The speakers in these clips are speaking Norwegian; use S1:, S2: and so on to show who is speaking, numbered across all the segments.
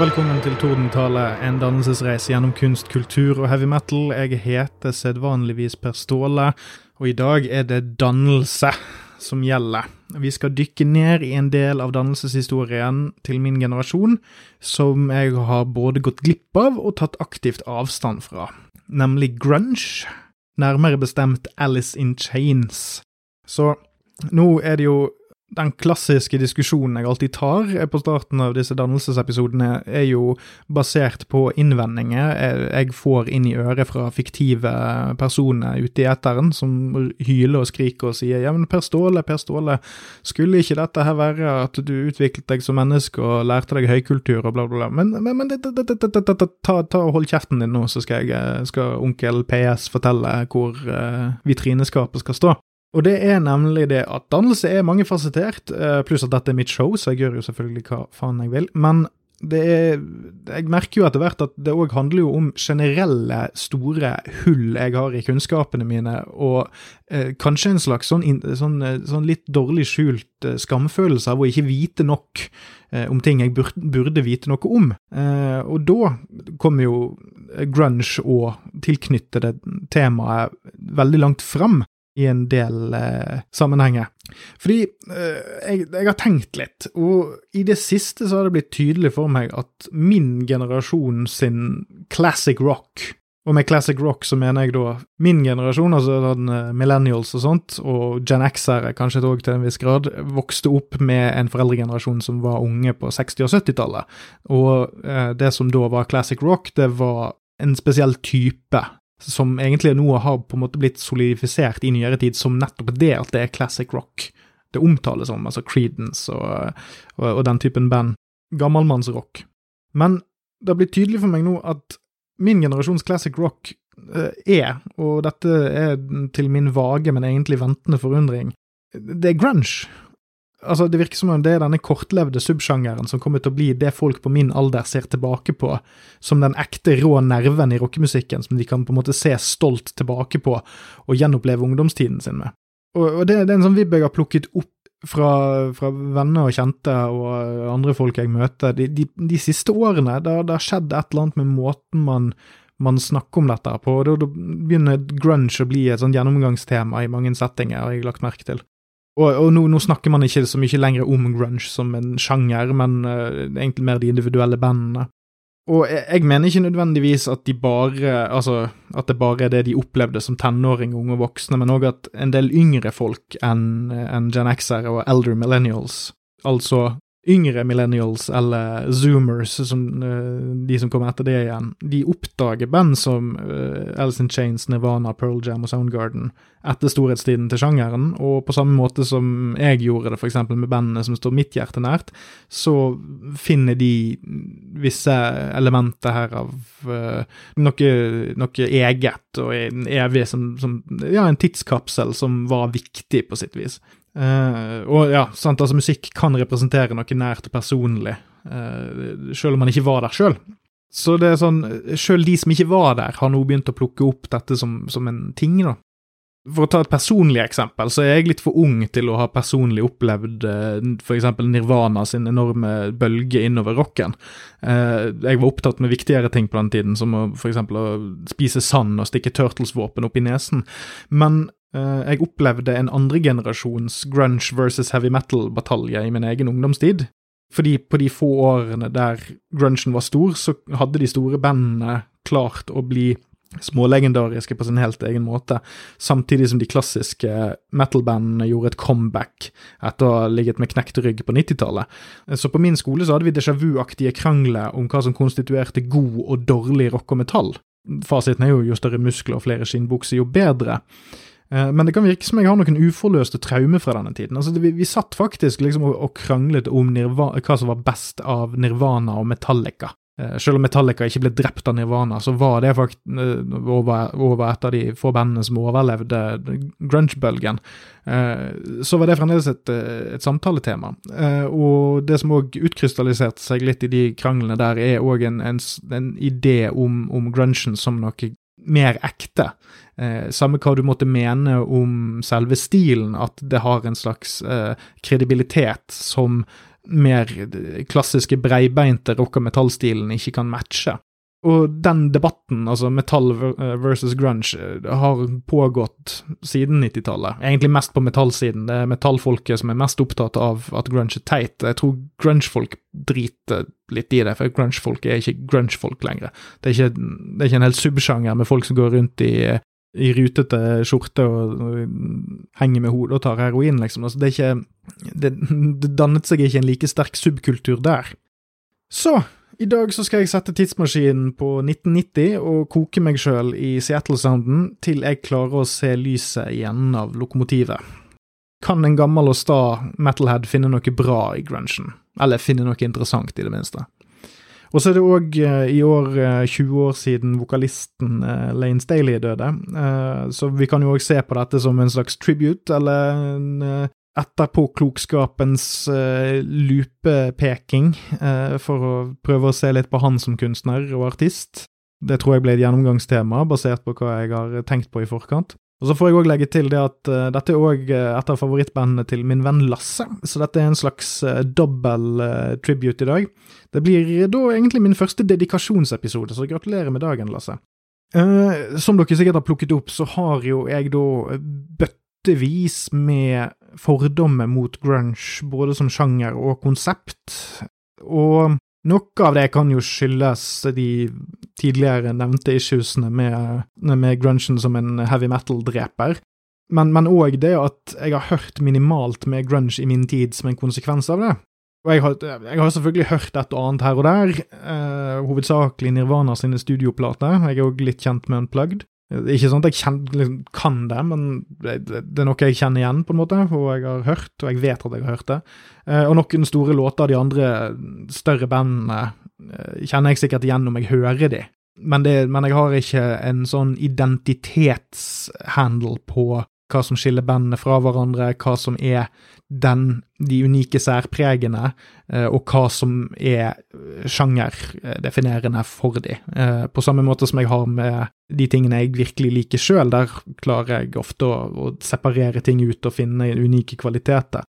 S1: Velkommen til Tordentale, en dannelsesreise gjennom kunst, kultur og heavy metal. Jeg heter sedvanligvis Per Ståle, og i dag er det dannelse som gjelder. Vi skal dykke ned i en del av dannelseshistorien til min generasjon som jeg har både gått glipp av og tatt aktivt avstand fra, nemlig grunge, nærmere bestemt Alice in Chains. Så nå er det jo den klassiske diskusjonen jeg alltid tar på starten av disse dannelsesepisodene, er jo basert på innvendinger jeg får inn i øret fra fiktive personer ute i eteren, som hyler og skriker og sier ja, men Per Ståle, Per Ståle, skulle ikke dette her være at du utviklet deg som menneske og lærte deg høykultur og bla, bla, bla, men, men, men ta, ta og hold kjeften din nå, så skal, jeg, skal onkel PS fortelle hvor uh, vitrineskapet skal stå. Og det er nemlig det at dannelse er mangefasettert, pluss at dette er mitt show, så jeg gjør jo selvfølgelig hva faen jeg vil. Men det er Jeg merker jo etter hvert at det òg handler jo om generelle, store hull jeg har i kunnskapene mine, og eh, kanskje en slags sånn, sånn, sånn, litt dårlig skjult eh, skamfølelse av å ikke vite nok eh, om ting jeg burde vite noe om. Eh, og da kommer jo grunge og tilknyttede temaet veldig langt fram i en del eh, sammenhenger. Fordi eh, jeg, jeg, har tenkt litt, og i det siste så har det blitt tydelig for meg at min generasjon sin classic rock og med classic rock så mener jeg da min generasjon, altså den eh, millennials og sånt, og Gen X-ere kanskje òg til en viss grad, vokste opp med en foreldregenerasjon som var unge på 60- og 70-tallet. Og eh, det som da var classic rock, det var en spesiell type som egentlig nå har på en måte blitt solidifisert i nyere tid som nettopp det at det er classic rock det omtales som, altså Creedence og, og, og den typen band. Gammelmannsrock. Men det har blitt tydelig for meg nå at min generasjons classic rock uh, er, og dette er til min vage, men egentlig ventende forundring, det er grunge. Altså, Det virker som om det er denne kortlevde subsjangeren som kommer til å bli det folk på min alder ser tilbake på som den ekte rå nerven i rockemusikken som de kan på en måte se stolt tilbake på og gjenoppleve ungdomstiden sin med. Og, og det, det, er en sånn vibb jeg har plukket opp fra, fra, venner og kjente og andre folk jeg møter. De, de, de siste årene det har skjedd et eller annet med måten man, man snakker om dette på. Da, da begynner grunge å bli et sånn gjennomgangstema i mange settinger, har jeg lagt merke til. Og, og nå, nå, snakker man ikke så mye lenger om grunge som en sjanger, men uh, egentlig mer de individuelle bandene. Og jeg, mener ikke nødvendigvis at de bare Altså, at det bare er det de opplevde som tenåring, unge og voksne, men òg at en del yngre folk enn en Gen X-ere og elder millennials, altså yngre millennials eller zoomers, som, uh, de som kommer etter det igjen, de oppdager band som uh, Alice in Chains, Nirvana, Pearl Jam og Soundgarden etter storhetstiden til sjangeren, og på samme måte som jeg gjorde det f.eks. med bandene som står mitt hjerte nært, så finner de visse elementer her av uh, noe, noe, eget og en evig som, som, Ja, en tidskapsel som var viktig på sitt vis. Uh, og ja, sant, altså musikk kan representere noe nært og personlig, uh, selv om man ikke var der sjøl. Så det er sånn, sjøl de som ikke var der, har nå begynt å plukke opp dette som, som en ting, da. For å ta et personlig eksempel, så er jeg litt for ung til å ha personlig opplevd uh, f.eks. Nirvana sin enorme bølge innover rocken. Jeg var opptatt med viktigere ting på den tiden, som f.eks. å spise sand og stikke Turtles-våpen opp i nesen. Men jeg opplevde en andregenerasjons grunge versus heavy metal-batalje i min egen ungdomstid. Fordi på de få årene der grungen var stor, så hadde de store bandene klart å bli smålegendariske på sin helt egen måte, samtidig som de klassiske metal-bandene gjorde et comeback etter å ha ligget med knekt rygg på 90-tallet. Så på min skole så hadde vi déjà vu-aktige krangler om hva som konstituerte god og dårlig rock og metall. Fasiten er jo jo større muskler og flere skinnbukser, jo bedre. Eh, men det kan virke som jeg har noen uforløste traumer fra denne tiden. Altså, vi, vi satt faktisk liksom og, og kranglet om Nirvana, hva som var best av Nirvana og Metallica. Eh, selv om Metallica ikke ble drept av Nirvana, så var det faktisk eh, over, over et av de få bandene som overlevde grunge-bølgen. Så var det fremdeles et, et samtaletema. Og det som òg utkrystalliserte seg litt i de kranglene der, er òg en, en, en, idé om, om grungen som noe mer ekte. Eh, samme hva du måtte mene om selve stilen, at det har en slags eh, kredibilitet som mer klassiske breibeinte rock- og metallstilen ikke kan matche. Og den debatten, altså metall versus grunge, har pågått siden 90-tallet. Egentlig mest på metallsiden. Det er metallfolket som er mest opptatt av at grunge er teit. Jeg tror grunge-folk driter litt i det, for grunge-folk er ikke grunge-folk lenger. Det er, ikke, det er ikke en hel subsjanger med folk som går rundt i, i rutete skjorte og, og henger med hodet og tar heroin, liksom. Altså, det er ikke det, det dannet seg ikke en like sterk subkultur der. Så i dag så skal jeg sette tidsmaskinen på 1990 og koke meg sjøl i Seattle-sounden til jeg klarer å se lyset igjen av lokomotivet. Kan en gammel og sta metalhead finne noe bra i grunchen? Eller finne noe interessant, i det minste. Og så er det òg uh, i år uh, 20 år siden vokalisten uh, Lane Staley døde, så vi kan jo òg se på dette som en slags tribute, eller en etterpåklokskapens uh, lupepeking uh, for å prøve å se litt på han som kunstner og artist. Det tror jeg ble et gjennomgangstema, basert på hva jeg har tenkt på i forkant. Og Så får jeg òg legge til det at uh, dette er òg et av favorittbandene til min venn Lasse, så dette er en slags uh, dobbel uh, tribute i dag. Det blir da egentlig min første dedikasjonsepisode, så gratulerer med dagen, Lasse. som dere sikkert har plukket opp, så har jo jeg da bøttevis med fordommer mot grunge, både som sjanger og konsept, og noe av det kan jo skyldes de tidligere nevnte issuesene med, med grungen som en heavy metal-dreper, men òg det at jeg har hørt minimalt med grunge i min tid som en konsekvens av det. Og jeg har, jeg har selvfølgelig hørt et og annet her og der, eh, hovedsakelig Nirvana sine studioplater, jeg er òg litt kjent med Unplugged. Ikke sånn at jeg kjenner, liksom, kan det, men det, det, er noe jeg kjenner igjen, på en måte, og jeg har hørt, og jeg vet at jeg har hørt det. Eh, og noen store låter av de andre større bandene eh, kjenner jeg sikkert igjen om jeg hører de. Men, det, men jeg har ikke en sånn identitetshandle på hva som skiller bandene fra hverandre, hva som er den, de unike særpregene, eh, og hva som er sjangerdefinerende for de. Eh, på samme måte som jeg har med de tingene jeg virkelig liker sjøl, der klarer jeg ofte å, å separere ting ut og finne unike kvaliteter.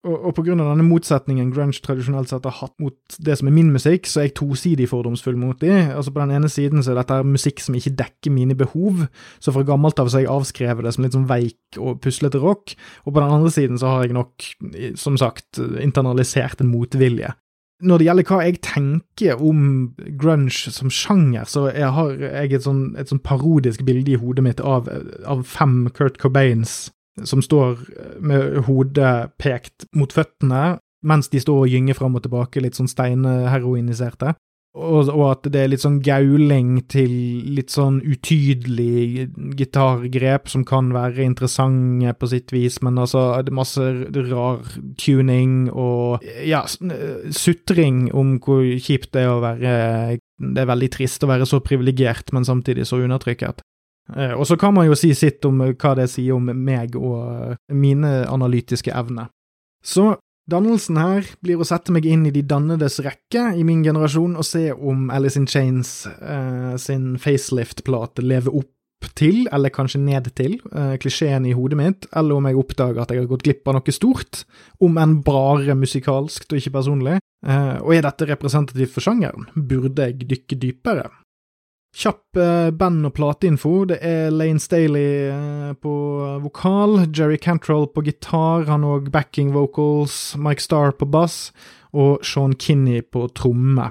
S1: Og, og av denne motsetningen grunge tradisjonelt sett har hatt mot det som er min musikk, så er jeg tosidig fordomsfull mot de. Altså På den ene siden så er dette musikk som ikke dekker mine behov, så fra gammelt av så har jeg avskrevet det som litt sånn veik og puslete rock, og på den andre siden så har jeg nok, som sagt, internalisert en motvilje. Når det gjelder hva jeg tenker om grunge som sjanger, så jeg har jeg et sånn, et sånn parodisk bilde i hodet mitt av, av fem Kurt Cobains som står med hodet pekt mot føttene, mens de står og gynger fram og tilbake, litt sånn steinheroiniserte. Og, og, at det er litt sånn gauling til litt sånn utydelig gitargrep som kan være interessante på sitt vis, men altså det er masse rar tuning og ja, sutring om hvor kjipt det er å være Det er veldig trist å være så privilegert, men samtidig så undertrykket. Eh, og så kan man jo si sitt om eh, hva det sier om meg og eh, mine analytiske evner. Så dannelsen her blir å sette meg inn i de dannedes rekke i min generasjon og se om Alice in Chains eh, sin facelift-plate lever opp til, eller kanskje ned til, eh, klisjeen i hodet mitt, eller om jeg oppdager at jeg har gått glipp av noe stort, om enn bare musikalskt og ikke personlig. Eh, og er dette representativt for sjangeren? Burde jeg dykke dypere? Kjapp eh, band- og plateinfo. Det er Lane Staley eh, på vokal, Jerry Cantrell på gitar, han òg backing vocals, Mike Starr på bass og Sean Kinney på tromme.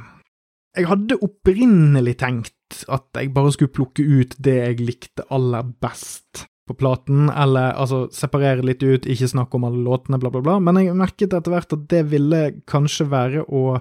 S1: Jeg hadde opprinnelig tenkt at jeg bare skulle plukke ut det jeg likte aller best på platen, eller altså separere litt ut, ikke snakke om alle låtene, bla, bla, bla, men jeg merket etter hvert at det ville kanskje være å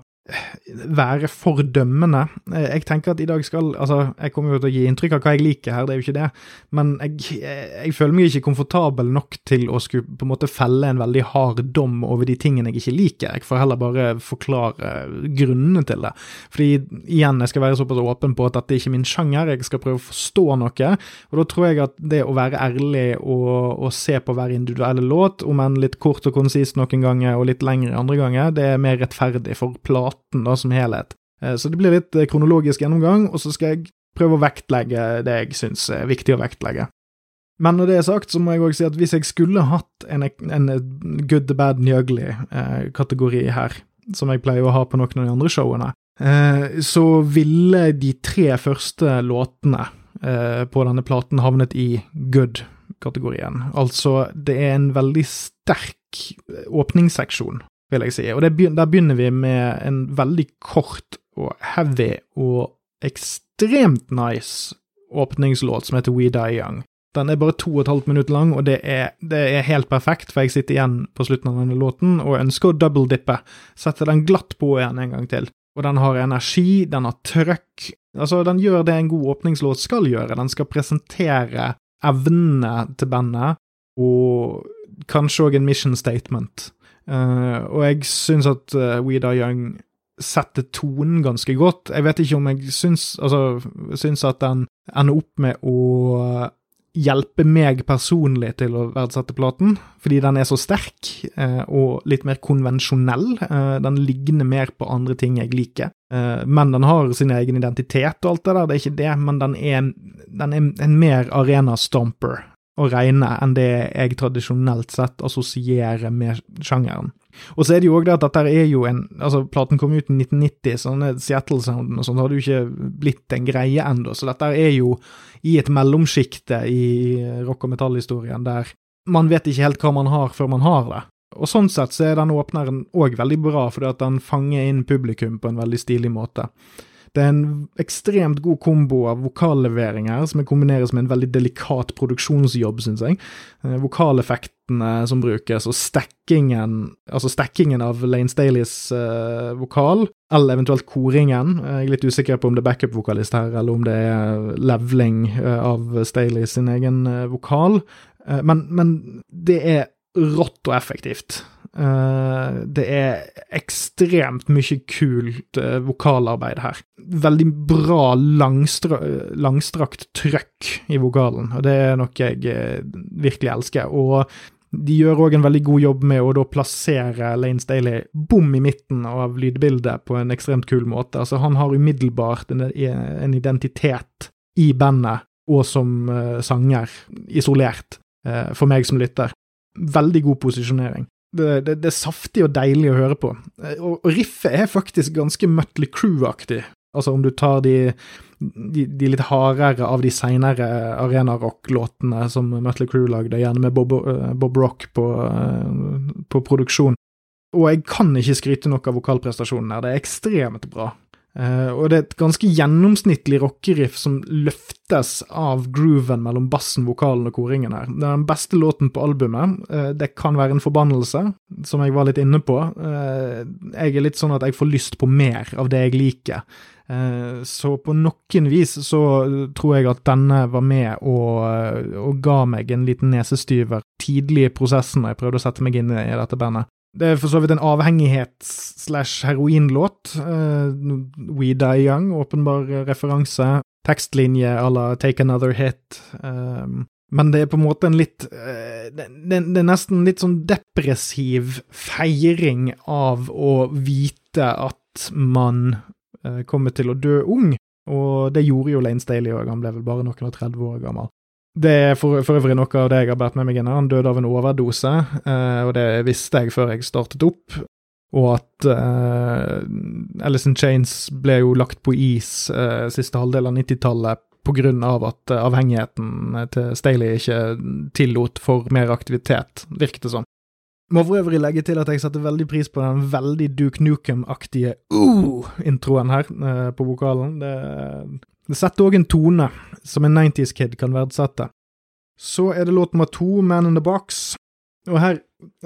S1: være fordømmende. Jeg tenker at i dag skal Altså, jeg kommer jo til å gi inntrykk av hva jeg liker her, det er jo ikke det, men jeg, jeg føler meg ikke komfortabel nok til å skulle på en måte felle en veldig hard dom over de tingene jeg ikke liker. Jeg får heller bare forklare grunnene til det. Fordi igjen, jeg skal være såpass åpen på at dette er ikke min sjanger, jeg skal prøve å forstå noe, og da tror jeg at det å være ærlig og, og se på hver individuelle låt, om enn litt kort og konsist noen ganger og litt lengre andre ganger, det er mer rettferdig for plate 18 da, som helhet. Eh, så det blir litt eh, kronologisk gjennomgang, og så skal jeg prøve å vektlegge det jeg syns er viktig å vektlegge. Men når det er sagt, så må jeg òg si at hvis jeg skulle hatt en, en good, bad, the ugly-kategori eh, her, som jeg pleier å ha på noen av de andre showene, eh, så ville de tre første låtene eh, på denne platen havnet i good-kategorien. Altså, det er en veldig sterk åpningsseksjon, vil jeg si. Og det, der begynner vi med en veldig kort og heavy og ekstremt nice åpningslåt som heter We Die Young. Den er bare to og et halvt minutt lang, og det er, det er, helt perfekt, for jeg sitter igjen på slutten av denne låten og ønsker å double-dippe. Sette den glatt på igjen en gang til. Og den har energi, den har trøkk. Altså, den gjør det en god åpningslåt skal gjøre. Den skal presentere evnene til bandet, og kanskje òg en mission statement. Uh, og jeg syns at uh, We Die Young setter tonen ganske godt. Jeg vet ikke om jeg syns, altså, syns at den ender opp med å hjelpe meg personlig til å verdsette platen, fordi den er så sterk eh, og litt mer konvensjonell. Eh, den ligner mer på andre ting jeg liker. Eh, men den har sin egen identitet og alt det der, det er ikke det, men den er, den er en mer arena-stomper å regne enn det jeg tradisjonelt sett assosierer med sjangeren. Og så er det jo òg det at dette er jo en Altså, platen kom ut i 1990, sånne Seattle-sounden og sånn hadde jo ikke blitt en greie ennå, så dette er jo i et mellomsjikte i rock- og metallhistorien der man vet ikke helt hva man har før man har det. Og sånn sett så er den åpneren òg veldig bra, fordi at den fanger inn publikum på en veldig stilig måte. Det er en ekstremt god kombo av vokalleveringer som kombineres med en veldig delikat produksjonsjobb, syns jeg. Eh, vokaleffektene som brukes, og stackingen, altså stackingen av Lane Staleys uh, vokal, eller eventuelt koringen. Jeg er litt usikker på om det er backup-vokalist her, eller om det er leveling uh, av Staley sin egen vokal. Men, men det er rått og effektivt. Uh, det er ekstremt mye kult uh, vokalarbeid her. Veldig bra langstra langstrakt trøkk i vokalen, og det er noe jeg uh, virkelig elsker. Og de gjør òg en veldig god jobb med å da plassere Lane Staley bom i midten av lydbildet på en ekstremt kul måte. Altså, han har umiddelbart en, en identitet i bandet og som sanger, isolert, for meg som lytter. Veldig god posisjonering. Det, det, det, er saftig og deilig å høre på. Eh, og, og riffet er faktisk ganske Mutley Crew-aktig. Altså om du tar de, de, de litt hardere av de seinere arenarock-låtene som Mutley Crew lagde, gjerne med Bob, uh, Bob Rock på, uh, på, produksjon. Og jeg kan ikke skryte nok av vokalprestasjonen her, det er ekstremt bra. Uh, og det er et ganske gjennomsnittlig rockeriff som løftes av grooven mellom bassen, vokalen og koringen her. Det er den beste låten på albumet. Uh, det kan være en forbannelse, som jeg var litt inne på. Uh, jeg er litt sånn at jeg får lyst på mer av det jeg liker. Så på noen vis så tror jeg at denne var med og, og ga meg en liten nesestyver tidlig i prosessen da jeg prøvde å sette meg inn i dette bandet. Det er for så vidt en avhengighets-slash-heroinlåt. Uh, We Die Young, åpenbar referanse. Tekstlinje à la Take Another Hit. Um, men det er på en måte en litt uh, det, det, er nesten litt sånn depressiv feiring av å vite at man uh, kommer til å dø ung. Og det gjorde jo Lane Staley òg, han ble vel bare noen og 30 år gammel. Det er for, for, øvrig noe av det jeg har båret med meg inn. Han døde av en overdose, eh, og det visste jeg før jeg startet opp. Og at eh, Alice in Chains ble jo lagt på is eh, siste halvdel av 90-tallet pga. at eh, avhengigheten til Staley ikke tillot for mer aktivitet, virket det som. Må for øvrig legge til at jeg setter veldig pris på den veldig Duke Nukem-aktige uh-introen her eh, på vokalen. Det, det setter òg en tone som en 90's kid kan verdsette. Så er det låt nummer to, Man in the Box. Og her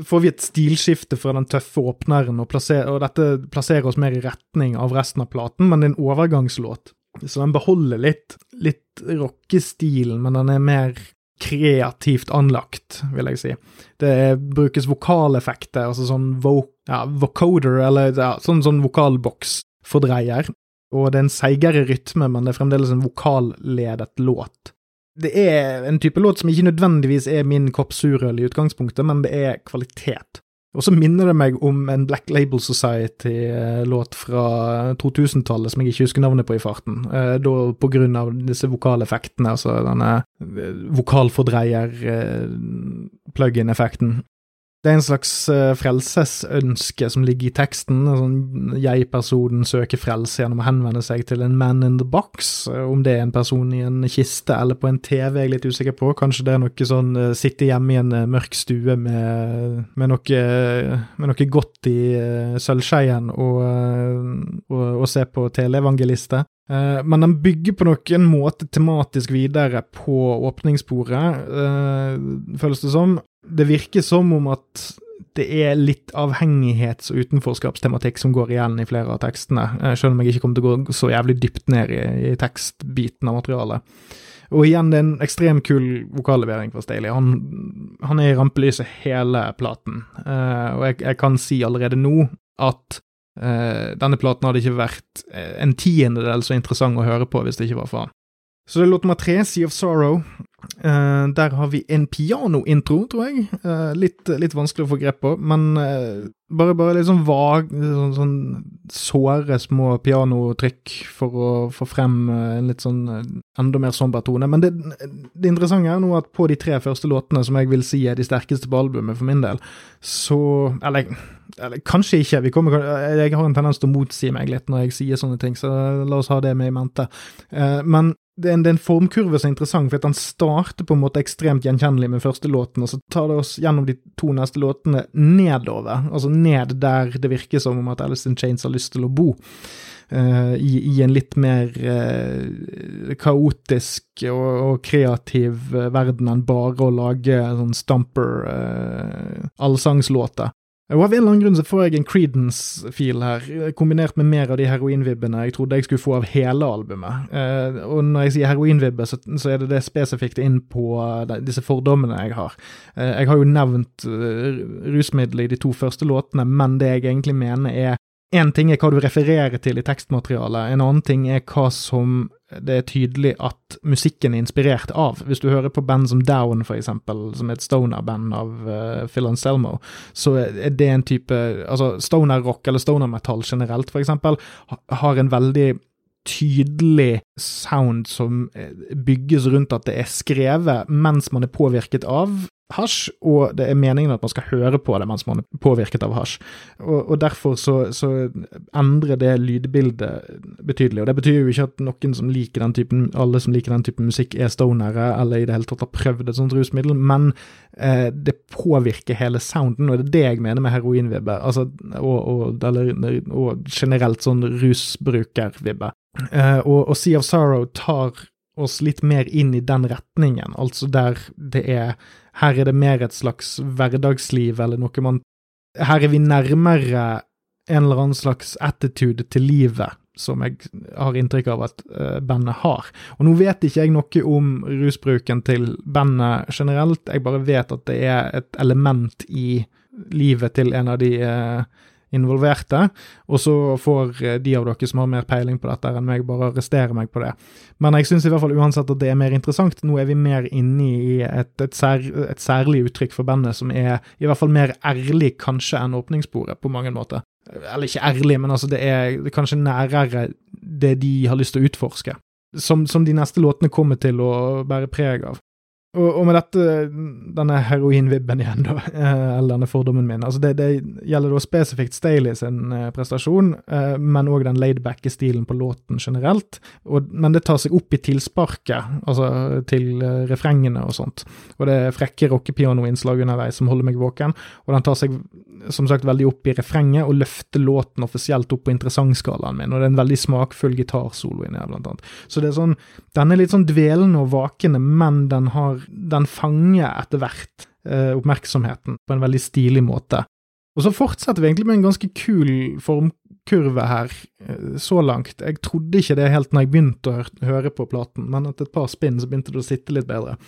S1: får vi et stilskifte fra den tøffe åpneren, og, plasser, og dette plasserer oss mer i retning av resten av platen, men det er en overgangslåt. Så den beholder litt, litt rockestilen, men den er mer kreativt anlagt, vil jeg si. Det brukes vokaleffekter, altså sånn vo ja, vocoder, eller ja, sånn, sånn vokalboksfordreier, og det er en seigere rytme, men det er fremdeles en vokalledet låt. Det er en type låt som ikke nødvendigvis er min kopp surøl i utgangspunktet, men det er kvalitet. Og så minner det meg om en Black Label Society-låt fra 2000-tallet som jeg ikke husker navnet på i farten, eh, da på grunn av disse vokaleffektene, altså denne eh, vokalfordreier-plug-in-effekten. Det er en slags uh, frelsesønske som ligger i teksten. Sånn, Jeg-personen søker frelse gjennom å henvende seg til en man in the box. Uh, om det er en person i en kiste eller på en TV, jeg er litt usikker på. Kanskje det er noe sånn uh, sitte hjemme i en mørk stue med, med, noe, med noe, godt i sølvskeien og, og, og, se på teleevangelister. Men den bygger på noen måte tematisk videre på åpningssporet, føles det som det virker som om at det er litt avhengighets- og utenforskapstematikk som går igjen i flere av tekstene, eh, selv om jeg ikke kommer til å gå så jævlig dypt ned i, i tekstbiten av materialet. Og igjen, det er en ekstremt kul vokallevering fra Staley. Han, han, er i rampelyset hele platen, uh, og jeg, jeg, kan si allerede nå at uh, denne platen hadde ikke vært en tiendedel så interessant å høre på hvis det ikke var for han. Så det er låt nummer tre, Sea of Sorrow. Uh, der har vi en pianointro, tror jeg. Uh, litt, litt, vanskelig å få grep på, men uh, bare, bare, litt sånn vag, sånn, sånn såre små pianotrykk for å få frem en litt sånn enda mer somber tone. Men det, det interessante er nå at på de tre første låtene, som jeg vil si er de sterkeste på albumet for min del, så Eller, eller kanskje ikke. Kommer, jeg har en tendens til å motsi meg litt når jeg sier sånne ting, så la oss ha det med i mente. men det er, en, en formkurve som er interessant, for at han starter på en måte ekstremt gjenkjennelig med første låten, og så tar det oss gjennom de to neste låtene nedover, altså ned der det virker som om at Alice in Chains har lyst til å bo. Uh, i, i, en litt mer uh, kaotisk og, og kreativ uh, verden enn bare å lage sånn stumper allsangslåter. Og Av en eller annen grunn så får jeg en Creedence-fil her, kombinert med mer av de heroinvibbene jeg trodde jeg skulle få av hele albumet. Eh, og når jeg sier heroinvibbe, så, så, er det det spesifikt inn på de, disse fordommene jeg har. Eh, jeg har jo nevnt uh, rusmiddelet i de to første låtene, men det jeg egentlig mener er Én ting er hva du refererer til i tekstmaterialet, en annen ting er hva som det er tydelig at musikken er inspirert av. Hvis du hører på band som Down, for eksempel, som er et stoner-band av uh, Phil Anselmo, så er det en type Altså, stoner-rock eller stoner-metall generelt, for eksempel, har en veldig tydelig sound som eh, bygges rundt at det er skrevet mens man er påvirket av hasj, og det er meningen at man skal høre på det mens man er påvirket av hasj. Og, og derfor så, så, endrer det lydbildet betydelig. Og det betyr jo ikke at noen som liker den typen, alle som liker den typen musikk er stonere, eller i det hele tatt har prøvd et sånt rusmiddel, men eh, det påvirker hele sounden, og det er det jeg mener med heroinvibbe, altså, og, og, eller, og generelt sånn rusbrukervibbe. Eh, og, og Sea of Sorrow tar oss litt mer inn i den retningen, altså der det er Her er det mer et slags hverdagsliv, eller noe man Her er vi nærmere en eller annen slags attitude til livet, som jeg har inntrykk av at uh, bandet har. Og nå vet ikke jeg noe om rusbruken til bandet generelt, jeg bare vet at det er et element i livet til en av de uh, involverte, og så får eh, de av dere som har mer peiling på dette enn meg, bare arrestere meg på det. Men jeg syns i hvert fall uansett at det er mer interessant. Nå er vi mer inne i et, et, sær, et særlig uttrykk for bandet som er i hvert fall mer ærlig kanskje enn åpningssporet, på mange måter. Eller ikke ærlig, men altså det er, kanskje nærere det de har lyst til å utforske. Som, som de neste låtene kommer til å bære preg av. Og, og, med dette, denne heroinvibben igjen, da, eh, eller denne fordommen min altså det, det gjelder da spesifikt Staley sin eh, prestasjon, eh, men òg den laidbacke stilen på låten generelt. Og, men det tar seg opp i tilsparket, altså til refrengene og sånt. Og det er frekke rockepianoinnslag underveis som holder meg våken, og den tar seg som sagt veldig opp i refrenget og løfter låten offisielt opp på interessantskalaen min, og det er en veldig smakfull gitarsolo inni her, blant annet. Så det er sånn, den er litt sånn dvelende og vakende, men den har den fanger etter hvert eh, oppmerksomheten på en veldig stilig måte. Og så fortsetter vi egentlig med en ganske kul formkurve her, eh, så langt. Jeg trodde ikke det helt når jeg begynte å høre på platen, men etter et par spinn så begynte det å sitte litt bedre.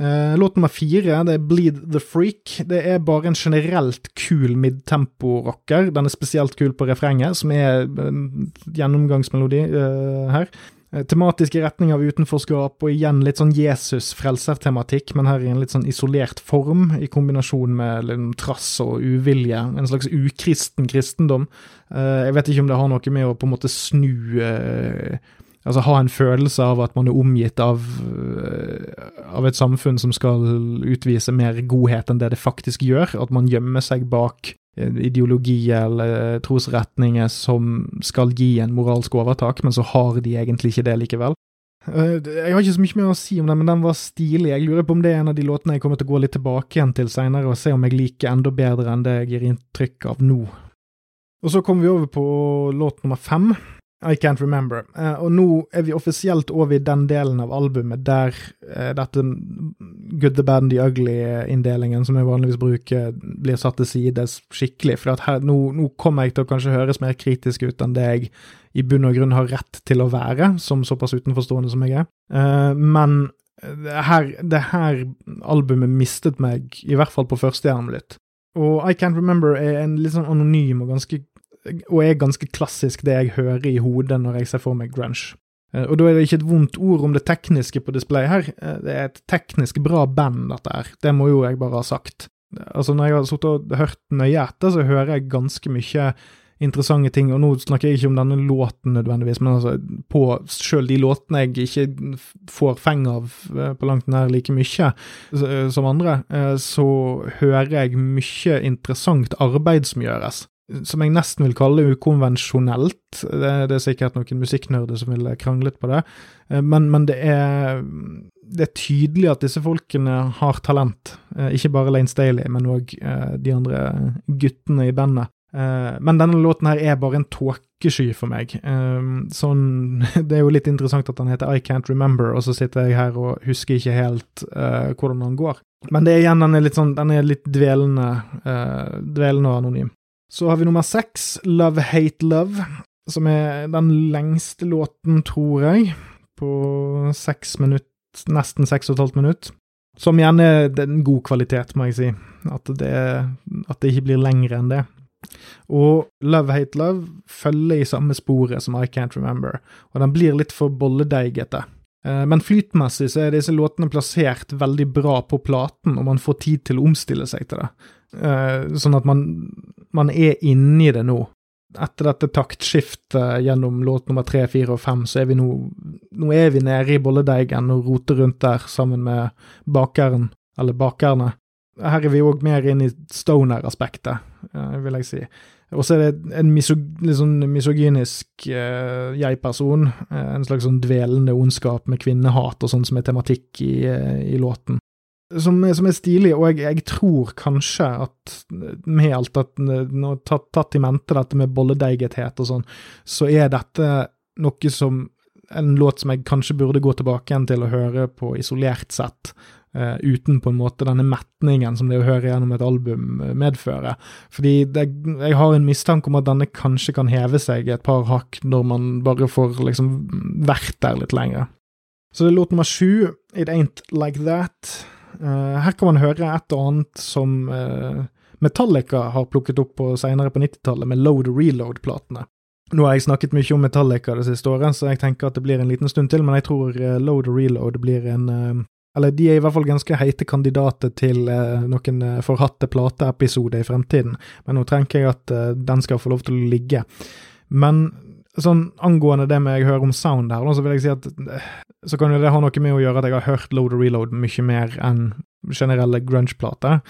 S1: Uh, låt nummer fire det er Bleed the Freak. Det er bare en generelt kul midtempo-rocker. Den er spesielt kul på refrenget, som er en gjennomgangsmelodi uh, her. Eh, tematiske retning av utenforskap, og igjen litt sånn Jesus-frelser-tematikk, men her i en litt sånn isolert form, i kombinasjon med liksom trass og uvilje. En slags ukristen kristendom. Eh, jeg vet ikke om det har noe med å på en måte snu eh, Altså ha en følelse av at man er omgitt av, av et samfunn som skal utvise mer godhet enn det det faktisk gjør. At man gjemmer seg bak ideologi eller trosretninger som skal gi en moralsk overtak, men så har de egentlig ikke det likevel. Jeg har ikke så mye mer å si om den, men den var stilig. Jeg lurer på om det er en av de låtene jeg kommer til å gå litt tilbake igjen til seinere, og se om jeg liker enda bedre enn det jeg gir inntrykk av nå. Og så kommer vi over på låt nummer fem. I Can't Remember. Uh, og nå er vi offisielt over i den delen av albumet der uh, dette Good, the bad the ugly-inndelingen som jeg vanligvis bruker, blir satt til side skikkelig. For her, nå, nå kommer jeg til å kanskje høres mer kritisk ut enn det jeg i bunn og grunn har rett til å være, som såpass utenforstående som jeg er. Uh, men det her, det her albumet mistet meg, i hvert fall på første litt. Og I Can't Remember er en litt sånn anonym og ganske og er ganske klassisk det jeg hører i hodet når jeg ser for meg grunge. Eh, og da er det ikke et vondt ord om det tekniske på display her, eh, det er et teknisk bra band, dette her. Det må jo jeg bare ha sagt. Altså, når jeg har sittet og hørt nøye etter, så hører jeg ganske mye interessante ting, og nå snakker jeg ikke om denne låten nødvendigvis, men altså på sjøl de låtene jeg ikke får feng av eh, på langt nær like mye som andre, så hører jeg mye interessant arbeid som gjøres som jeg nesten vil kalle ukonvensjonelt. Det, det er sikkert noen musikknerder som ville kranglet på det, eh, men, men det, er, det, er, tydelig at disse folkene har talent. Eh, ikke bare Lane Staley, men òg eh, de andre guttene i bandet. Men denne låten her er bare en tåkesky for meg. Sånn Det er jo litt interessant at han heter I Can't Remember, og så sitter jeg her og husker ikke helt hvordan han går. Men det er igjen, den er litt sånn, den er litt dvelende, dvelende og anonym. Så har vi nummer seks, Love Hate Love, som er den lengste låten, tror jeg, på seks minutt, nesten seks og et halvt minutt. Som igjen er en god kvalitet, må jeg si. At det, at det ikke blir lengre enn det. Og Love Hate Love følger i samme sporet som I Can't Remember, og den blir litt for bolledeigete. Eh, men flytmessig så er disse låtene plassert veldig bra på platen, og man får tid til å omstille seg til det. Eh, sånn at man, man er inni det nå. Etter dette taktskiftet gjennom låt nummer tre, fire og fem, så er vi nå Nå er vi nede i bolledeigen og roter rundt der sammen med bakeren, eller bakerne. Her er vi òg mer inn i stoner-aspektet, eh, vil jeg si. Og så er det en misog, sånn misogynisk uh, jeg-person, en slags sånn dvelende ondskap med kvinnehat og sånn som er tematikk i, i låten som, som, er stilig, og jeg, jeg, tror kanskje at med alt at nå, tatt, tatt i mente dette med bolledeigethet og sånn, så er dette noe som en låt som jeg kanskje burde gå tilbake igjen til å høre på isolert sett, uh, uten på en måte denne metningen som det å høre gjennom et album eh, medfører. Fordi det, jeg har en mistanke om at denne kanskje kan heve seg et par hakk når man bare får liksom vært der litt lenger. Så det er låt nummer sju, It Ain't Like That. Uh, her kan man høre et og annet som uh, Metallica har plukket opp på senere på 90-tallet, med load reload-platene. Nå har jeg snakket mye om Metallica det siste året, så jeg tenker at det blir en liten stund til, men jeg tror uh, Load Reload blir en Eller de er i hvert fall ganske heite kandidater til noen forhatte plateepisoder i fremtiden, men nå trenger jeg at den skal få lov til å ligge. Men sånn angående det med jeg hører om sound her, så vil jeg si at så kan jo det ha noe med å gjøre at jeg har hørt Load og Reload mye mer enn generelle grunge-plater.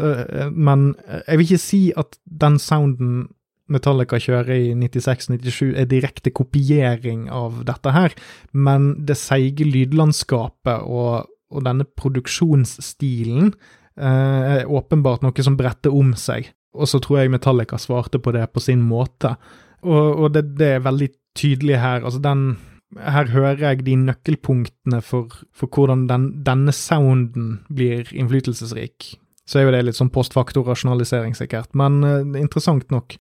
S1: Eh, men jeg vil ikke si at den sounden Metallica kjører i 96-97 er direkte kopiering av dette her, men det seige lydlandskapet og, og denne produksjonsstilen eh, er åpenbart noe som bretter om seg. Og så tror jeg Metallica svarte på det på sin måte. Og, og det, det, er veldig tydelig her. Altså, den Her hører jeg de nøkkelpunktene for, for hvordan den, denne sounden blir innflytelsesrik. Så er jo det litt sånn postfaktor-rasjonalisering, sikkert, men uh, interessant nok.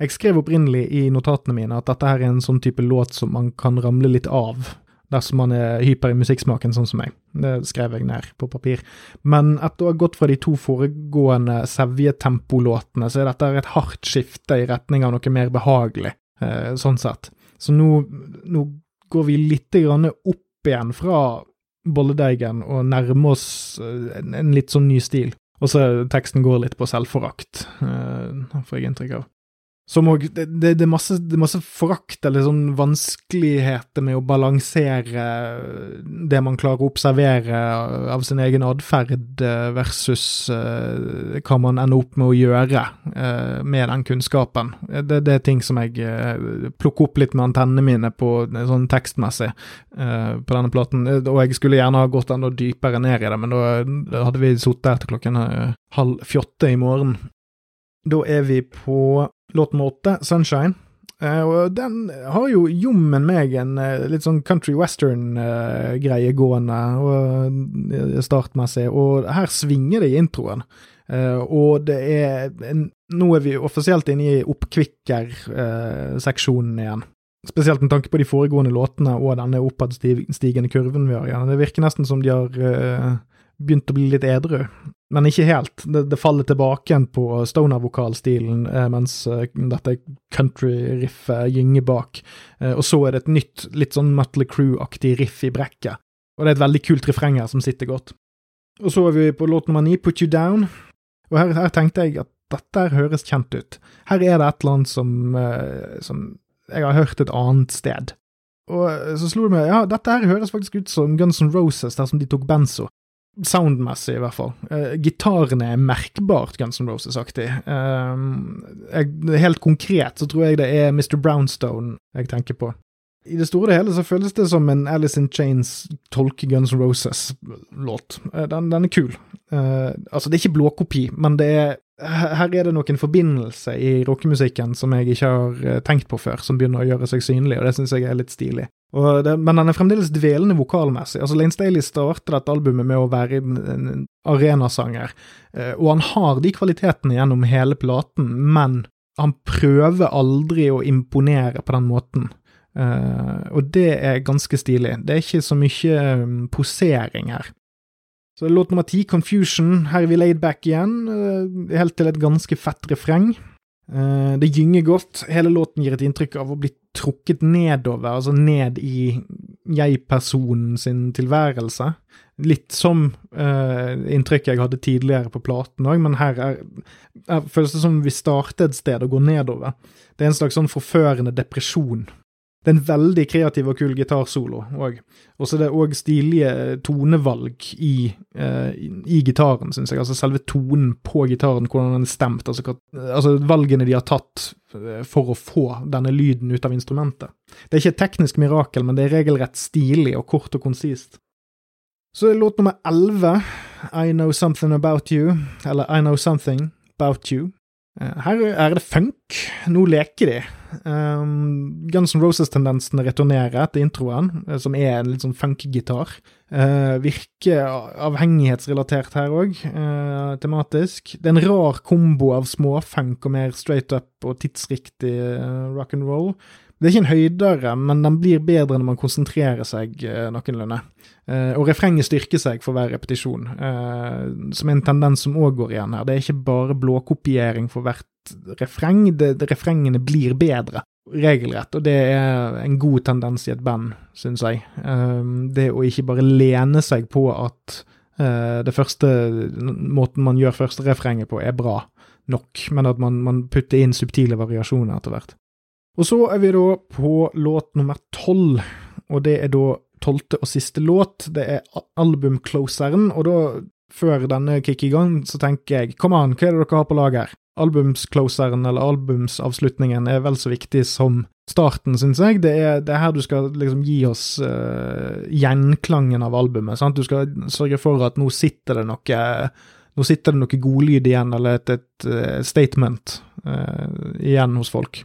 S1: Jeg skrev opprinnelig i notatene mine at dette her er en sånn type låt som man kan ramle litt av dersom man er hyper i musikksmaken, sånn som meg. Det skrev jeg ned på papir. Men etter å ha gått fra de to foregående sevjetempolåtene, så er dette et hardt skifte i retning av noe mer behagelig, eh, sånn sett. Så nå, nå går vi litt opp igjen fra bolledeigen og nærmer oss eh, en, en litt sånn ny stil. Og så teksten går litt på selvforakt, eh, får jeg inntrykk av. Som òg det, det, det, er masse, masse forakt eller sånn vanskeligheter med å balansere det man klarer å observere av sin egen atferd versus uh, hva man ender opp med å gjøre uh, med den kunnskapen. Det, det, er ting som jeg plukker opp litt med antennene mine på sånn tekstmessig på denne platen. Og jeg skulle gjerne ha gått enda dypere ned i det, men da hadde vi sittet her til klokken halv fjotte i morgen. Da er vi på låt nummer åtte, 'Sunshine'. Uh, og den har jo jommen meg en uh, litt sånn country western-greie uh, gående og startmessig, og her svinger det i introen. og det er Nå er vi offisielt inne i oppkvikker-seksjonen igjen. Spesielt med tanke på de foregående låtene og denne oppadstigende kurven vi har igjen. Det virker nesten som de har begynt å bli litt edru men ikke helt. Det, det faller tilbake igjen på stoner-vokalstilen, eh, mens eh, dette country-riffet gynger bak. Eh, og så er det et nytt, litt sånn Mutley Crew-aktig riff i brekket. Og det er et veldig kult refreng her som sitter godt. Og så er vi på låt nummer ni, Put You Down. Og her, her tenkte jeg at dette høres kjent ut. Her er det et eller annet som, som jeg har hørt et annet sted. Og så slo det meg, ja, dette her høres faktisk ut som Guns N' Roses, der som de tok benzo. Soundmessig, i hvert fall. Uh, gitarene er merkbart Guns N' Roses-aktig. Uh, helt konkret så tror jeg det er Mr. Brownstone jeg tenker på. I det store og hele så føles det som en Alice in Chains tolke Guns N' Roses-låt. Uh, den, den, er kul. Uh, altså, det er ikke blåkopi, men det er her er det noen forbindelse i rockemusikken som jeg ikke har tenkt på før, som begynner å gjøre seg synlig, og det syns jeg er litt stilig. Det, men han er fremdeles dvelende vokalmessig. Altså Lane Staley starter dette albumet med å være en, en arenasanger, eh, og han har de kvalitetene gjennom hele platen, men han prøver aldri å imponere på den måten. Uh, og det er ganske stilig. Det er ikke så mye um, posering her. Så låt nummer ti, Confusion. Her er vi laid back igjen, uh, helt til et ganske fett refreng. Uh, det gynger godt. Hele låten gir et inntrykk av å bli trukket nedover, altså ned i jeg-personen sin tilværelse. Litt som uh, inntrykket jeg hadde tidligere på platen òg, men her er, er, føles det som vi starter et sted og går nedover. Det er en slags sånn forførende depresjon det er en veldig kreativ og kul gitarsolo òg. Og så er det òg stilige tonevalg i, eh, i gitaren, syns jeg. Altså selve tonen på gitaren, hvordan den er stemt. Altså, altså, valgene de har tatt eh, for å få denne lyden ut av instrumentet. Det er ikke et teknisk mirakel, men det er regelrett stilig og kort og konsist. Så er låt nummer elleve, I Know Something About You, eller I Know Something About You. Eh, her er det funk. Nå leker de. Um, Guns N' Roses-tendensene returnerer etter introen, eh, som er en litt sånn funk-gitar Uh, virker avhengighetsrelatert her òg, uh, tematisk. Det er en rar kombo av småfunk og mer straight up og tidsriktig uh, rock and roll. Det er ikke en høydere, men den blir bedre når man konsentrerer seg eh, noenlunde. Eh, og refrenget styrker seg for hver repetisjon, eh, som er en tendens som òg går igjen her. Det er ikke bare blåkopiering for hvert refreng, det, det, refrengene blir bedre, regelrett, og det er en god tendens i et band, syns jeg. Det å ikke bare lene seg på at det første måten man gjør første refrenget på, er bra nok, men at man, man putter inn subtile variasjoner etter hvert. Og så er vi da på låt nummer tolv, og det er da tolvte og siste låt. Det er albumcloseren, og da, før denne kicker i gang, så tenker jeg kom an, hva er det dere har på lag her? Albumscloseren, eller albumsavslutningen, er vel så viktig som starten, syns jeg. Det er, det er, her du skal liksom gi oss uh, gjenklangen av albumet. Sant? Du skal sørge for at nå sitter det noe nå sitter det noe godlyd igjen, eller et, et, et uh, statement uh, igjen hos folk.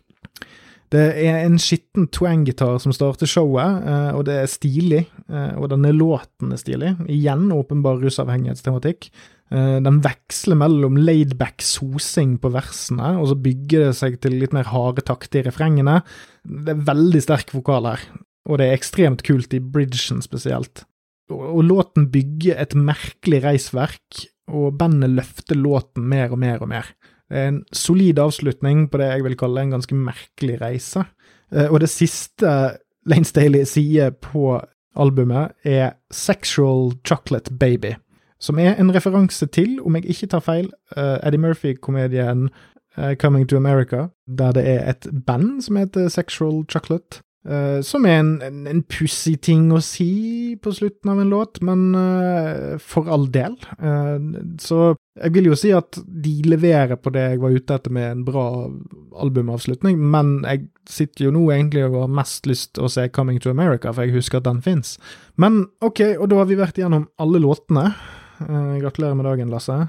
S1: Det er en skitten twang-gitar som starter showet, eh, og det er stilig. Eh, og denne låten er stilig. Igjen åpenbar rusavhengighetstematikk. Eh, den veksler mellom laidback sosing på versene, og så bygger det seg til litt mer harde takter i refrengene. Det er veldig sterk vokal her, og det er ekstremt kult i bridgen spesielt. Og, låten bygger et merkelig reisverk, og bandet løfter låten mer og mer og mer. Det er en solid avslutning på det jeg vil kalle en ganske merkelig reise. Eh, og det siste Lane Staley sier på albumet, er Sexual Chocolate Baby, som er en referanse til, om jeg ikke tar feil, eh, Eddie Murphy-komedien uh, Coming to America, der det er et band som heter Sexual Chocolate. Uh, som er en, en, en pussig ting å si på slutten av en låt, men uh, for all del. Uh, så jeg vil jo si at de leverer på det jeg var ute etter med en bra albumavslutning, men jeg sitter jo nå egentlig og har mest lyst til å se Coming to America, for jeg husker at den fins. Men ok, og da har vi vært igjennom alle låtene. gratulerer med dagen, Lasse.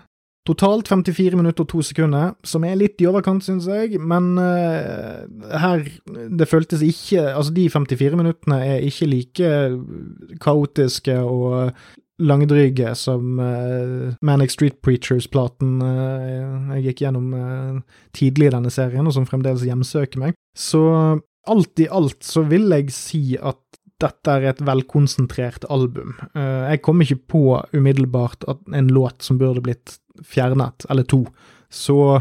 S1: Totalt 54 minutter og to sekunder, som er litt i overkant, syns jeg, men uh, her Det føltes ikke Altså, de 54 minuttene er ikke like kaotiske og langdryge som uh, Manic Street Preachers-platen uh, jeg gikk gjennom tidlig i denne serien, og som fremdeles hjemsøker meg. Så alt i alt så vil jeg si at dette er et velkonsentrert album. Jeg kom ikke på umiddelbart at en låt som burde blitt fjernet, eller to. Så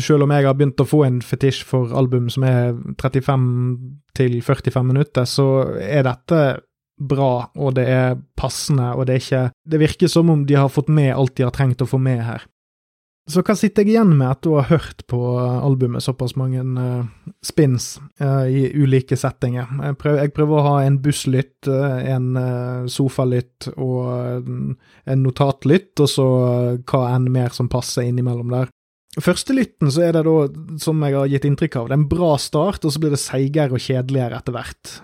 S1: selv om jeg har begynt å få en fetisj for album som er 35 til 45 minutter, så er dette bra, og det er passende, og det er ikke Det virker som om de har fått med alt de har trengt å få med her. Så hva sitter jeg igjen med etter å ha hørt på albumet såpass mange uh, spins uh, i ulike settinger? Jeg prøver, jeg prøver, å ha en busslytt, uh, en sofalytt og en notatlytt, og så hva enn mer som passer innimellom der. Første lytten så er det da, som jeg har gitt inntrykk av, det er en bra start, og så blir det seigere og kjedeligere etter hvert.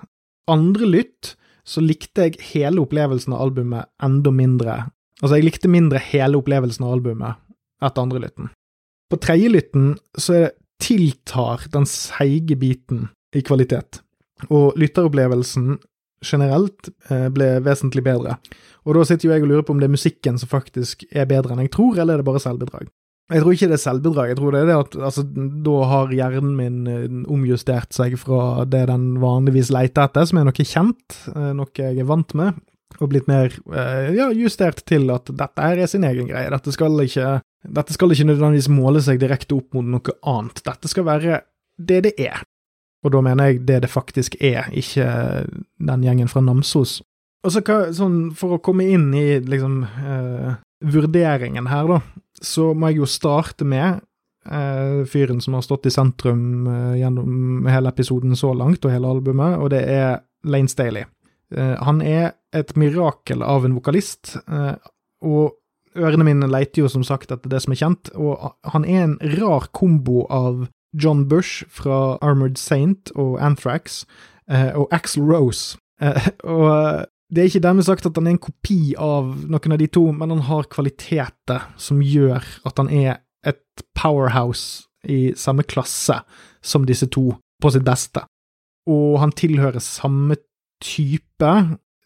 S1: Andre lytt så likte jeg hele opplevelsen av albumet enda mindre. Altså, jeg likte mindre hele opplevelsen av albumet etter andre lytten. På tredje lytten så tiltar den seige biten i kvalitet, og lytteropplevelsen generelt eh, ble vesentlig bedre. Og da sitter jo jeg og lurer på om det er musikken som faktisk er bedre enn jeg tror, eller er det bare selvbedrag? Jeg tror ikke det er selvbedrag, jeg tror det er det at altså, da har hjernen min eh, omjustert seg fra det den vanligvis leter etter, som er noe kjent, eh, noe jeg er vant med, og blitt mer ja, justert til at dette er sin egen greie. Dette skal ikke dette skal ikke nødvendigvis måle seg direkte opp mot noe annet. Dette skal være det det er. Og da mener jeg det det faktisk er, ikke den gjengen fra Namsos. Og så sånn, For å komme inn i liksom eh, vurderingen her, da, så må jeg jo starte med eh, fyren som har stått i sentrum eh, gjennom hele episoden så langt, og hele albumet, og det er Lane Staley. Eh, han er et mirakel av en vokalist, eh, og Ørene mine leter jo som sagt etter det som er kjent, og han er en rar kombo av John Bush fra Armored Saint og Anthrax, eh, og Axel Rose. Og det er ikke dermed sagt at han er en kopi av noen av de to, men han har kvaliteter som gjør at han er et powerhouse i samme klasse som disse to, på sitt beste. Og han tilhører samme type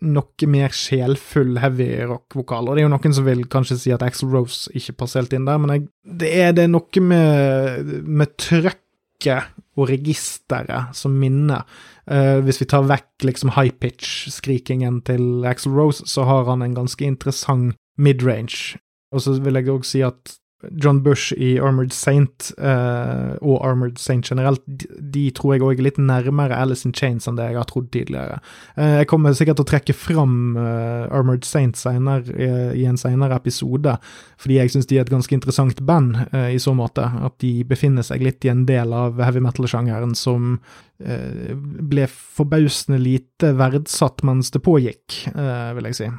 S1: noe mer sjelfull heavy rock-vokal. Og det er jo noen som vil kanskje si at Axel Rose ikke passer helt inn der, men jeg, det, er, det noe med, med trøkket og registeret som minner. Uh, hvis vi tar vekk liksom high pitch-skrikingen til Axel Rose, så har han en ganske interessant midrange. Og så vil jeg òg si at John Bush i Armored Saint, uh, og Armored Saint generelt, de, de tror jeg òg er litt nærmere Alice in Chains enn det jeg har trodd tidligere. Uh, jeg kommer sikkert til å trekke fram uh, Armored Saint senere, i en senere episode, fordi jeg syns de er et ganske interessant band i så måte. At de befinner seg litt i en del av heavy metal-sjangeren som ble forbausende lite verdsatt mens det pågikk, eh, vil jeg si.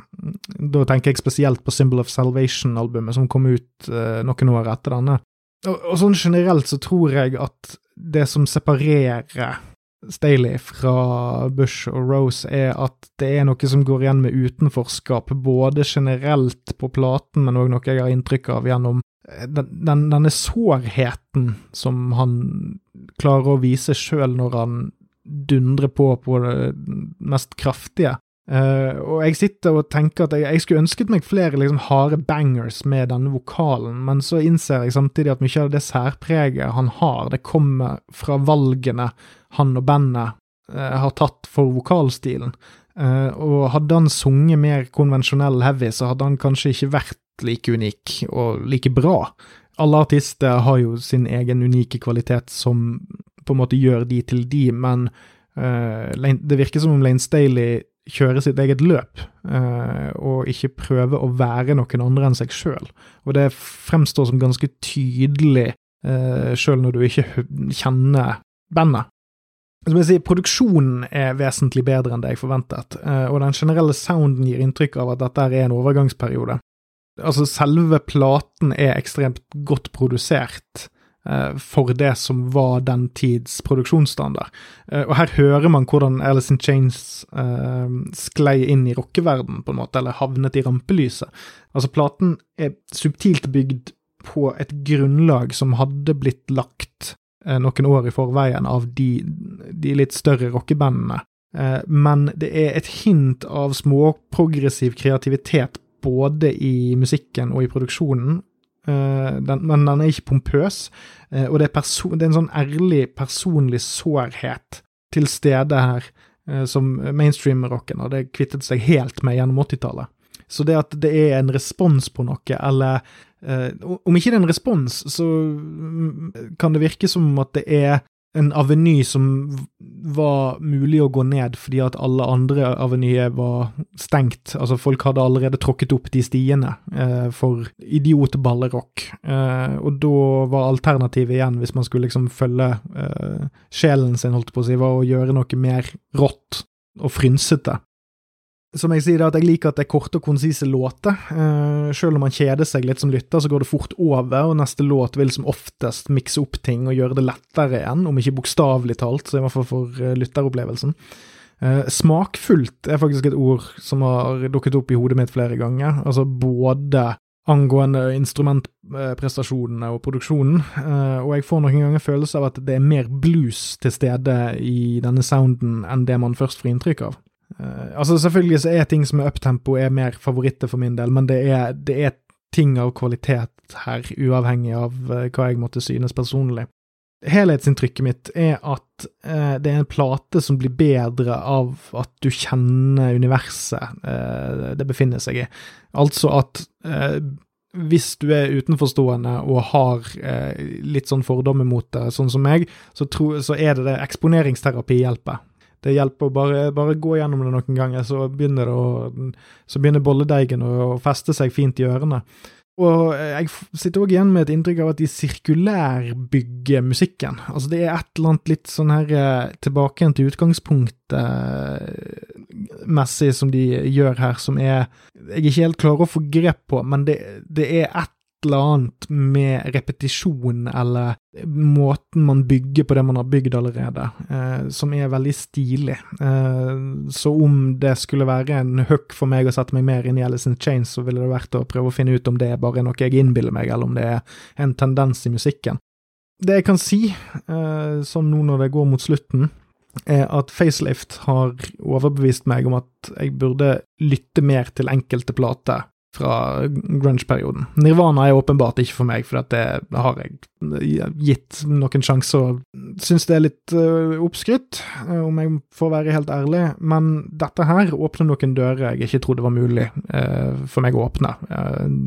S1: Da tenker jeg spesielt på Symbol of Salvation-albumet, som kom ut eh, noen år etter denne. Og sånn generelt så tror jeg at det som separerer Staley fra Bush og Rose, er at det er noe som går igjen med utenforskap, både generelt på platen, men òg noe jeg har inntrykk av gjennom den, den, denne sårheten som han klarer å vise sjøl når han dundrer på på det mest kraftige. Uh, og jeg sitter og tenker at jeg, jeg skulle ønsket meg flere liksom, harde bangers med denne vokalen, men så innser jeg samtidig at mye av det særpreget han har, det kommer fra valgene han og bandet uh, har tatt for vokalstilen. Uh, og hadde han sunget mer konvensjonell heavy, så hadde han kanskje ikke vært like unik og like bra. Alle artister har jo sin egen unike kvalitet som på en måte gjør de til de, men uh, det virker som om Lane Staley kjører sitt eget løp, uh, og ikke prøver å være noen andre enn seg sjøl. Og det fremstår som ganske tydelig sjøl når du ikke kjenner bandet. Som jeg sier, Produksjonen er vesentlig bedre enn det jeg forventet, uh, og den generelle sounden gir inntrykk av at dette er en overgangsperiode. Altså, selve platen er ekstremt godt produsert uh, for det som var den tids produksjonsstandard. Uh, og her hører man hvordan Alice in Chains sklei inn i rockeverden på en måte, eller havnet i rampelyset. Altså, platen er subtilt bygd på et grunnlag som hadde blitt lagt eh, noen år i forveien av de, de litt større rockebandene. Eh, men det er et hint av småprogressiv kreativitet både i musikken og i produksjonen. Eh, den, men den er ikke pompøs, eh, og det er, det er, en sånn ærlig, personlig sårhet til stede her, eh, som mainstream-rocken hadde kvittet seg helt med gjennom 80-tallet. Så det at det er en respons på noe, eller eh, Om ikke det er en respons, så mm, kan det virke som at det er en aveny som var mulig å gå ned fordi at alle andre avenyer var stengt. Altså, folk hadde allerede tråkket opp de stiene eh, for idiotballerock. Eh, og da var alternativet igjen, hvis man skulle liksom følge eh, sjelen sin, holdt på å si, var å gjøre noe mer rått og frynsete som jeg sier, at jeg liker at det er korte og konsise låter. Uh, selv om man kjeder seg litt som lytter, så går det fort over, og neste låt vil som oftest mikse opp ting og gjøre det lettere igjen, om ikke bokstavelig talt, så i hvert fall for uh, lytteropplevelsen. Uh, smakfullt er faktisk et ord som har dukket opp i hodet mitt flere ganger. Altså både angående instrumentprestasjonene og produksjonen, og jeg får noen ganger følelse av at det er mer blues til stede i denne sounden enn det man først får inntrykk av. Uh, altså Selvfølgelig så er ting som er uptempo er mer favoritter for min del, men det er, det er ting av kvalitet her, uavhengig av uh, hva jeg måtte synes personlig. Helhetsinntrykket mitt er at uh, det er en plate som blir bedre av at du kjenner universet det befinner seg i. Altså at hvis du er utenforstående og har litt sånn fordommer mot det, sånn som meg, så, tro, så er det det eksponeringsterapi hjelper det hjelper å bare, bare, gå gjennom det noen ganger, så begynner, å, så begynner bolledeigen å feste seg fint i ørene. Og jeg sitter òg igjen med et inntrykk av at de sirkulærbygger musikken. Altså det er et eller annet litt sånn her tilbake tilbake til utgangspunktet eh, som de gjør her, som er jeg ikke helt klarer å få grep på, men det, det er et eller annet med repetisjon eller måten man bygger på det man har bygd allerede, eh, som er veldig stilig. Eh, så om det skulle være en hook for meg å sette meg mer inn i Alice in Chains, så ville det vært å prøve å finne ut om det er bare noe jeg innbiller meg, eller om det er en tendens i musikken. Det jeg kan si, eh, sånn nå når det går mot slutten, er at Facelift har overbevist meg om at jeg burde lytte mer til enkelte plater fra grunge-perioden. Nirvana er åpenbart ikke for meg, for det har jeg gitt noen sjanser og syns det er litt uh, oppskrytt, uh, om jeg får være helt ærlig. Men dette her åpner noen dører jeg ikke trodde var mulig uh, for meg å åpne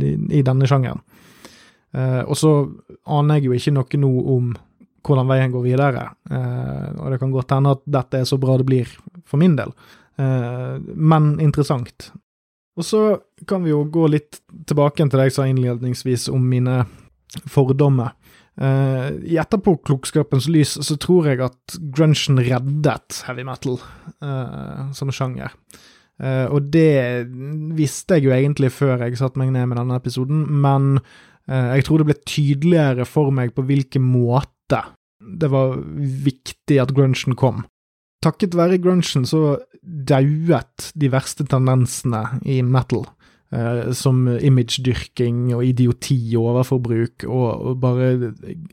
S1: i, i, denne sjangeren. og så aner jeg jo ikke noe nå om hvordan veien går videre, og det kan godt hende at dette er så bra det blir for min del. men interessant. Og så kan vi jo gå litt tilbake til det jeg sa innledningsvis om mine fordommer. Uh, I etterpåklokskapens lys så tror jeg at grunchen reddet heavy metal uh, som sjanger. Uh, og det visste jeg jo egentlig før jeg satte meg ned med denne episoden, men jeg tror det ble tydeligere for meg på hvilken måte det var viktig at grunchen kom. Takket være grunchen så dauet de verste tendensene i metal. Uh, som imagedyrking og idioti og overforbruk og, og bare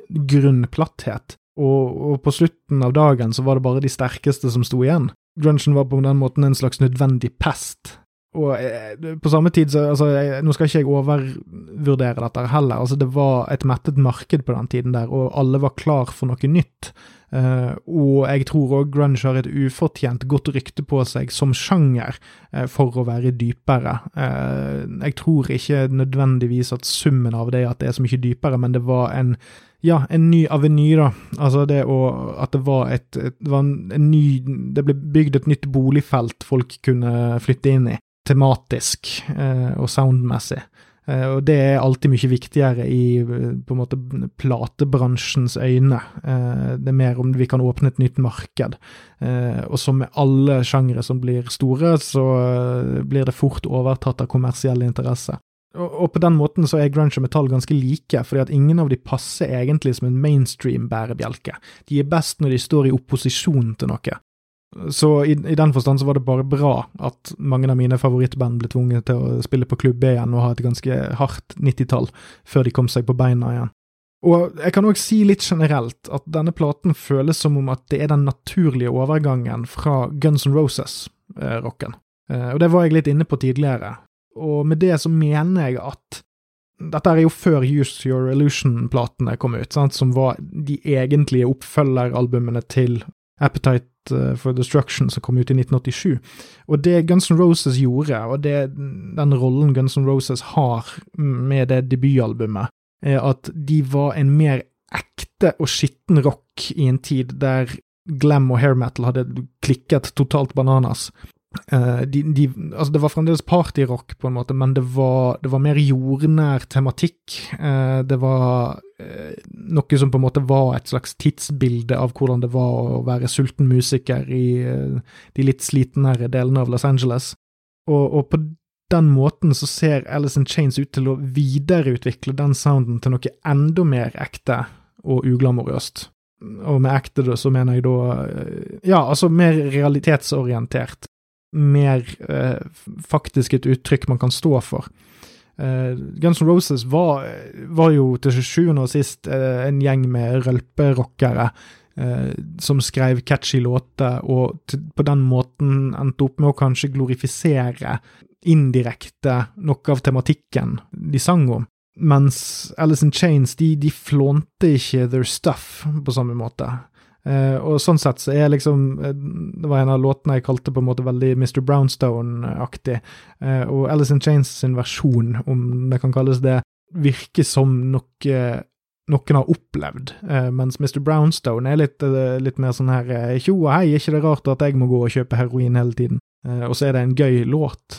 S1: grunn platthet. Og, og, på slutten av dagen så var det bare de sterkeste som sto igjen. Grunchen var på den måten en slags nødvendig pest. Og uh, på samme tid så altså, jeg, Nå skal ikke jeg overvurdere dette heller. altså Det var et mettet marked på den tiden der, og alle var klar for noe nytt. Uh, og jeg tror òg grunge har et ufortjent godt rykte på seg som sjanger uh, for å være dypere. Uh, jeg tror ikke nødvendigvis at summen av det at det er så mye dypere, men det var en ja, en ny aveny, da. Altså det å At det var et, et det var en, en ny Det ble bygd et nytt boligfelt folk kunne flytte inn i, tematisk og soundmessig. Eh, og det er alltid mye viktigere i på en måte platebransjens øyne. Det er mer om vi kan åpne et nytt marked. Og som med alle sjangre som blir store, så blir det fort overtatt av kommersiell interesse. Og, på den måten så er grunge og metall ganske like, fordi at ingen av de passer egentlig som en mainstream bærebjelke. De er best når de står i opposisjon til noe. Så i, i, den forstand så var det bare bra at mange av mine favorittband ble tvunget til å spille på klubb B igjen og ha et ganske hardt 90-tall før de kom seg på beina igjen. Og jeg kan òg si litt generelt at denne platen føles som om at det er den naturlige overgangen fra Guns N' Roses-rocken. Eh, eh, og det var jeg litt inne på tidligere. Og med det så mener jeg at dette er jo før Use Your Illusion-platene kom ut, sant? som var de egentlige oppfølgeralbumene til Appetite for Destruction, som kom ut i 1987. Og det Guns N' Roses gjorde, og det, den rollen Guns N' Roses har med det debutalbumet, er at de var en mer ekte og skitten rock i en tid der glam og hair metal hadde klikket totalt bananas. Uh, de, de, altså det var fremdeles partyrock, på en måte, men det var, det var mer jordnær tematikk. Uh, det var uh, noe som på en måte var et slags tidsbilde av hvordan det var å være sulten musiker i de litt slitnere delene av Los Angeles. Og, og, på den måten så ser Alice in Chains ut til å videreutvikle den sounden til noe enda mer ekte og uglamorøst. Og med ekte så mener jeg da Ja, altså mer realitetsorientert mer eh, faktisk et uttrykk man kan stå for. Eh, Guns N' Roses var, var, jo til sjuende og sist eh, en gjeng med rølperockere uh, som skrev catchy låter, og på den måten endte opp med å kanskje glorifisere indirekte noe av tematikken de sang om. Mens Alice in Chains de, de flånte ikke their stuff på samme måte. Uh, og sånn sett så er liksom uh, Det var en av låtene jeg kalte på en måte veldig Mr. Brownstone-aktig. Uh, og Alice in Chains sin versjon, om det kan kalles det, virker som noe noen har opplevd, mens Mr. Brownstone er litt, litt mer sånn her Tjo og hei, er ikke det rart at jeg må gå og kjøpe heroin hele tiden? og så er det en gøy låt,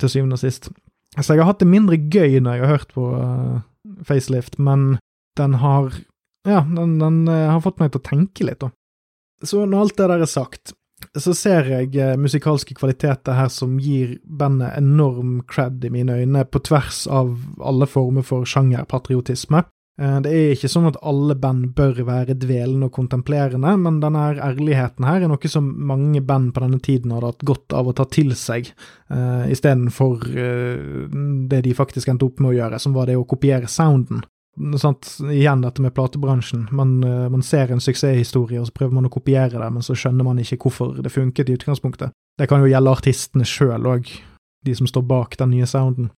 S1: til syvende og sist. Så jeg har hatt det mindre gøy når jeg har hørt på Facelift, men den har ja, den, den uh, har fått meg til å tenke litt, da. Så når alt det der er sagt, så ser jeg uh, musikalske kvaliteter her som gir bandet enorm cred i mine øyne, på tvers av alle former for sjangerpatriotisme. Uh, det er ikke sånn at alle band bør være dvelende og kontemplerende, men denne ærligheten her er noe som mange band på denne tiden hadde hatt godt av å ta til seg, uh, istedenfor uh, det de faktisk endte opp med å gjøre, som var det å kopiere sounden. Sant? Igjen dette med platebransjen. Man, eh, man, ser en suksesshistorie, og så prøver man å kopiere det, men så skjønner man ikke hvorfor det funket i utgangspunktet. Det kan jo gjelde artistene sjøl òg, de som står bak den nye sounden.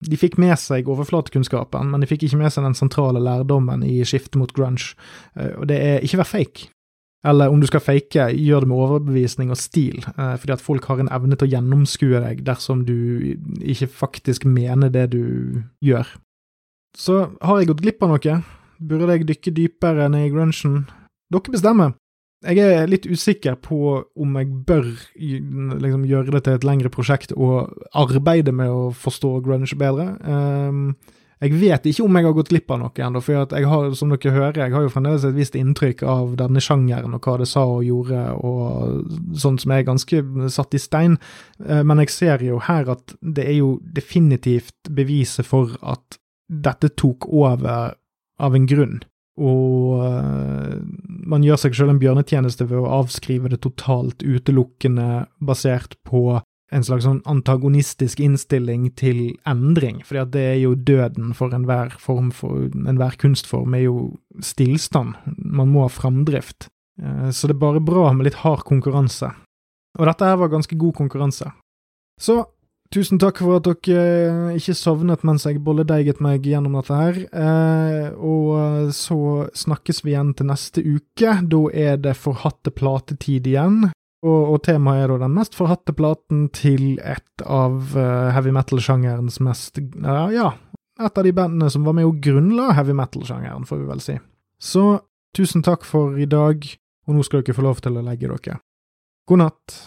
S1: De fikk med seg overflatekunnskapen, men de fikk ikke med seg den sentrale lærdommen i skiftet mot grunge, eh, og det er ikke vær fake. Eller om du skal fake, gjør det med overbevisning og stil, eh, fordi at folk har en evne til å gjennomskue deg dersom du ikke faktisk mener det du gjør. Så har jeg gått glipp av noe? Burde jeg dykke dypere ned i grunchen? Dere bestemmer. Jeg er litt usikker på om jeg bør liksom, gjøre det til et lengre prosjekt og arbeide med å forstå grunge bedre. Um, jeg vet ikke om jeg har gått glipp av noe ennå, for jeg har, som dere hører, jeg har jo fremdeles et visst inntrykk av denne sjangeren og hva det sa og gjorde, og sånt som er ganske satt i stein. Uh, men jeg ser jo her at det er jo definitivt beviset for at dette tok over av en grunn. Og uh, man gjør seg selv en bjørnetjeneste ved å avskrive det totalt utelukkende basert på en slags sånn antagonistisk innstilling til endring, fordi at det er jo døden for enhver form for enhver kunstform, er jo stillstand. Man må ha framdrift. Uh, så det er bare bra med litt hard konkurranse. Og dette her var ganske god konkurranse. Så Tusen takk for at dere eh, ikke sovnet mens jeg bolledeiget meg gjennom dette her. Eh, og eh, så snakkes vi igjen til neste uke. Da er det forhatte platetid igjen. Og, temaet er da den mest forhatte platen til et av heavy metal-sjangerens mest Ja, et av de bandene som var med og grunnla heavy metal-sjangeren, får vi vel si. Så tusen takk for i dag, og nå skal dere få lov til å legge dere. God natt.